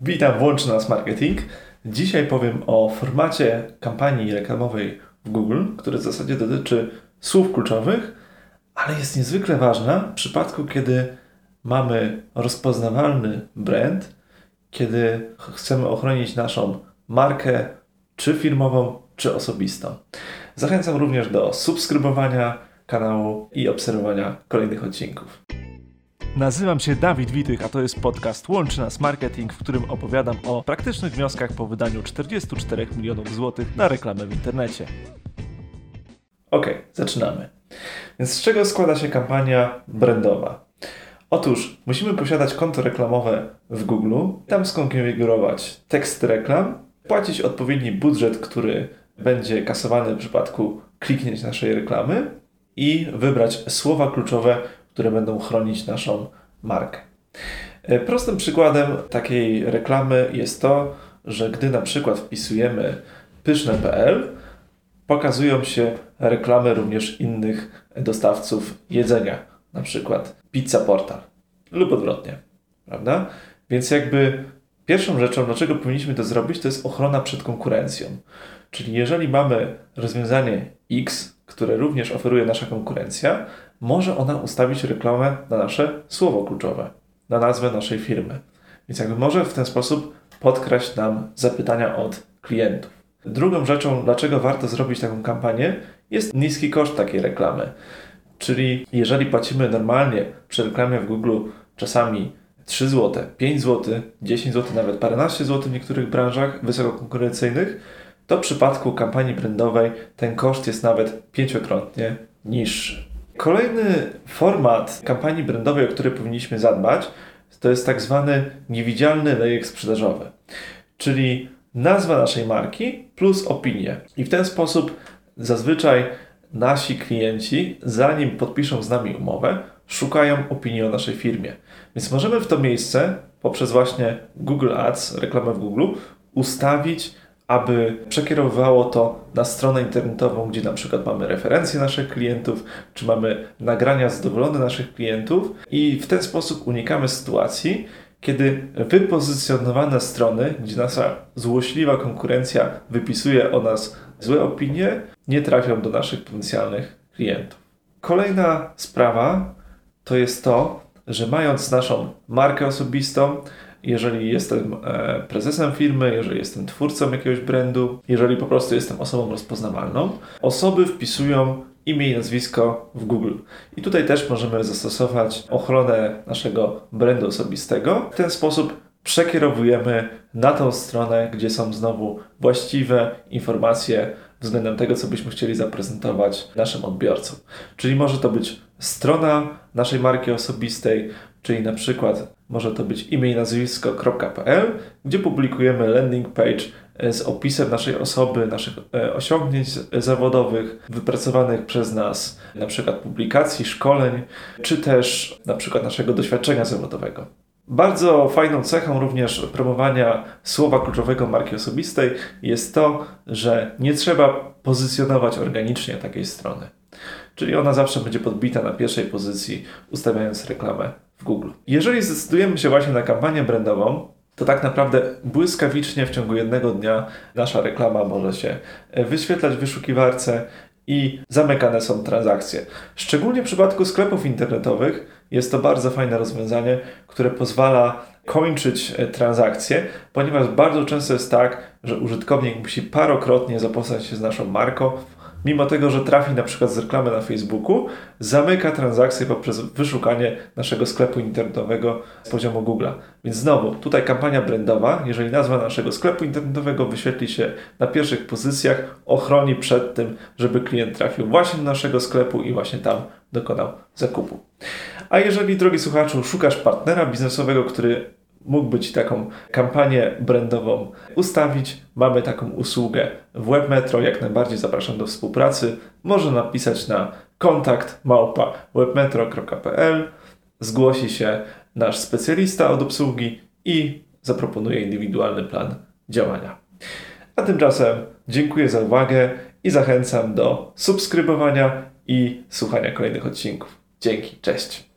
Witam, włącz nas marketing. Dzisiaj powiem o formacie kampanii reklamowej w Google, który w zasadzie dotyczy słów kluczowych, ale jest niezwykle ważna w przypadku, kiedy mamy rozpoznawalny brand, kiedy chcemy ochronić naszą markę, czy firmową, czy osobistą. Zachęcam również do subskrybowania kanału i obserwowania kolejnych odcinków. Nazywam się Dawid Witych, a to jest podcast Łączy Nas Marketing, w którym opowiadam o praktycznych wnioskach po wydaniu 44 milionów złotych na reklamę w internecie. Ok, zaczynamy. Więc z czego składa się kampania brandowa? Otóż musimy posiadać konto reklamowe w Google, tam skonfigurować teksty reklam, płacić odpowiedni budżet, który będzie kasowany w przypadku kliknięć naszej reklamy i wybrać słowa kluczowe, które będą chronić naszą markę. E, prostym przykładem takiej reklamy jest to, że gdy na przykład wpisujemy pyszne.pl, pokazują się reklamy również innych dostawców jedzenia, na przykład Pizza Portal lub odwrotnie, prawda? Więc jakby pierwszą rzeczą, dlaczego powinniśmy to zrobić, to jest ochrona przed konkurencją. Czyli jeżeli mamy rozwiązanie X, które również oferuje nasza konkurencja, może ona ustawić reklamę na nasze słowo kluczowe, na nazwę naszej firmy. Więc jakby może w ten sposób podkraść nam zapytania od klientów. Drugą rzeczą, dlaczego warto zrobić taką kampanię, jest niski koszt takiej reklamy. Czyli jeżeli płacimy normalnie przy reklamie w Google czasami 3 zł, 5 zł, 10 zł, nawet paręnaście złotych w niektórych branżach wysokokonkurencyjnych, to w przypadku kampanii brandowej ten koszt jest nawet pięciokrotnie niższy. Kolejny format kampanii brandowej, o który powinniśmy zadbać, to jest tak zwany niewidzialny lejek sprzedażowy, czyli nazwa naszej marki plus opinie. I w ten sposób zazwyczaj nasi klienci, zanim podpiszą z nami umowę, szukają opinii o naszej firmie. Więc możemy w to miejsce poprzez właśnie Google Ads, reklamę w Google, ustawić aby przekierowywało to na stronę internetową, gdzie na przykład mamy referencje naszych klientów, czy mamy nagrania zadowolone naszych klientów i w ten sposób unikamy sytuacji, kiedy wypozycjonowane strony, gdzie nasza złośliwa konkurencja wypisuje o nas złe opinie, nie trafią do naszych potencjalnych klientów. Kolejna sprawa to jest to, że mając naszą markę osobistą, jeżeli jestem e, prezesem firmy, jeżeli jestem twórcą jakiegoś brandu, jeżeli po prostu jestem osobą rozpoznawalną, osoby wpisują imię i nazwisko w Google. I tutaj też możemy zastosować ochronę naszego brandu osobistego. W ten sposób przekierowujemy na tą stronę, gdzie są znowu właściwe informacje względem tego, co byśmy chcieli zaprezentować naszym odbiorcom. Czyli może to być strona naszej marki osobistej, czyli na przykład może to być imię i nazwisko.pl, gdzie publikujemy landing page z opisem naszej osoby, naszych e, osiągnięć zawodowych, wypracowanych przez nas, na przykład publikacji, szkoleń, czy też na przykład naszego doświadczenia zawodowego. Bardzo fajną cechą również promowania słowa kluczowego marki osobistej jest to, że nie trzeba pozycjonować organicznie takiej strony. Czyli ona zawsze będzie podbita na pierwszej pozycji, ustawiając reklamę w Google. Jeżeli zdecydujemy się właśnie na kampanię brandową, to tak naprawdę błyskawicznie w ciągu jednego dnia nasza reklama może się wyświetlać w wyszukiwarce i zamykane są transakcje. Szczególnie w przypadku sklepów internetowych jest to bardzo fajne rozwiązanie, które pozwala kończyć e, transakcje, ponieważ bardzo często jest tak, że użytkownik musi parokrotnie zapoznać się z naszą marką, mimo tego, że trafi na przykład z reklamy na Facebooku, zamyka transakcję poprzez wyszukanie naszego sklepu internetowego z poziomu Google. Więc znowu, tutaj kampania brandowa, jeżeli nazwa naszego sklepu internetowego wyświetli się na pierwszych pozycjach, ochroni przed tym, żeby klient trafił właśnie do naszego sklepu i właśnie tam dokonał zakupu. A jeżeli, drogi słuchaczu, szukasz partnera biznesowego, który mógłby Ci taką kampanię brandową ustawić. Mamy taką usługę w WebMetro, jak najbardziej zapraszam do współpracy. Można napisać na kontakt małpa webmetro.pl. Zgłosi się nasz specjalista od obsługi i zaproponuje indywidualny plan działania. A tymczasem dziękuję za uwagę i zachęcam do subskrybowania i słuchania kolejnych odcinków. Dzięki, cześć.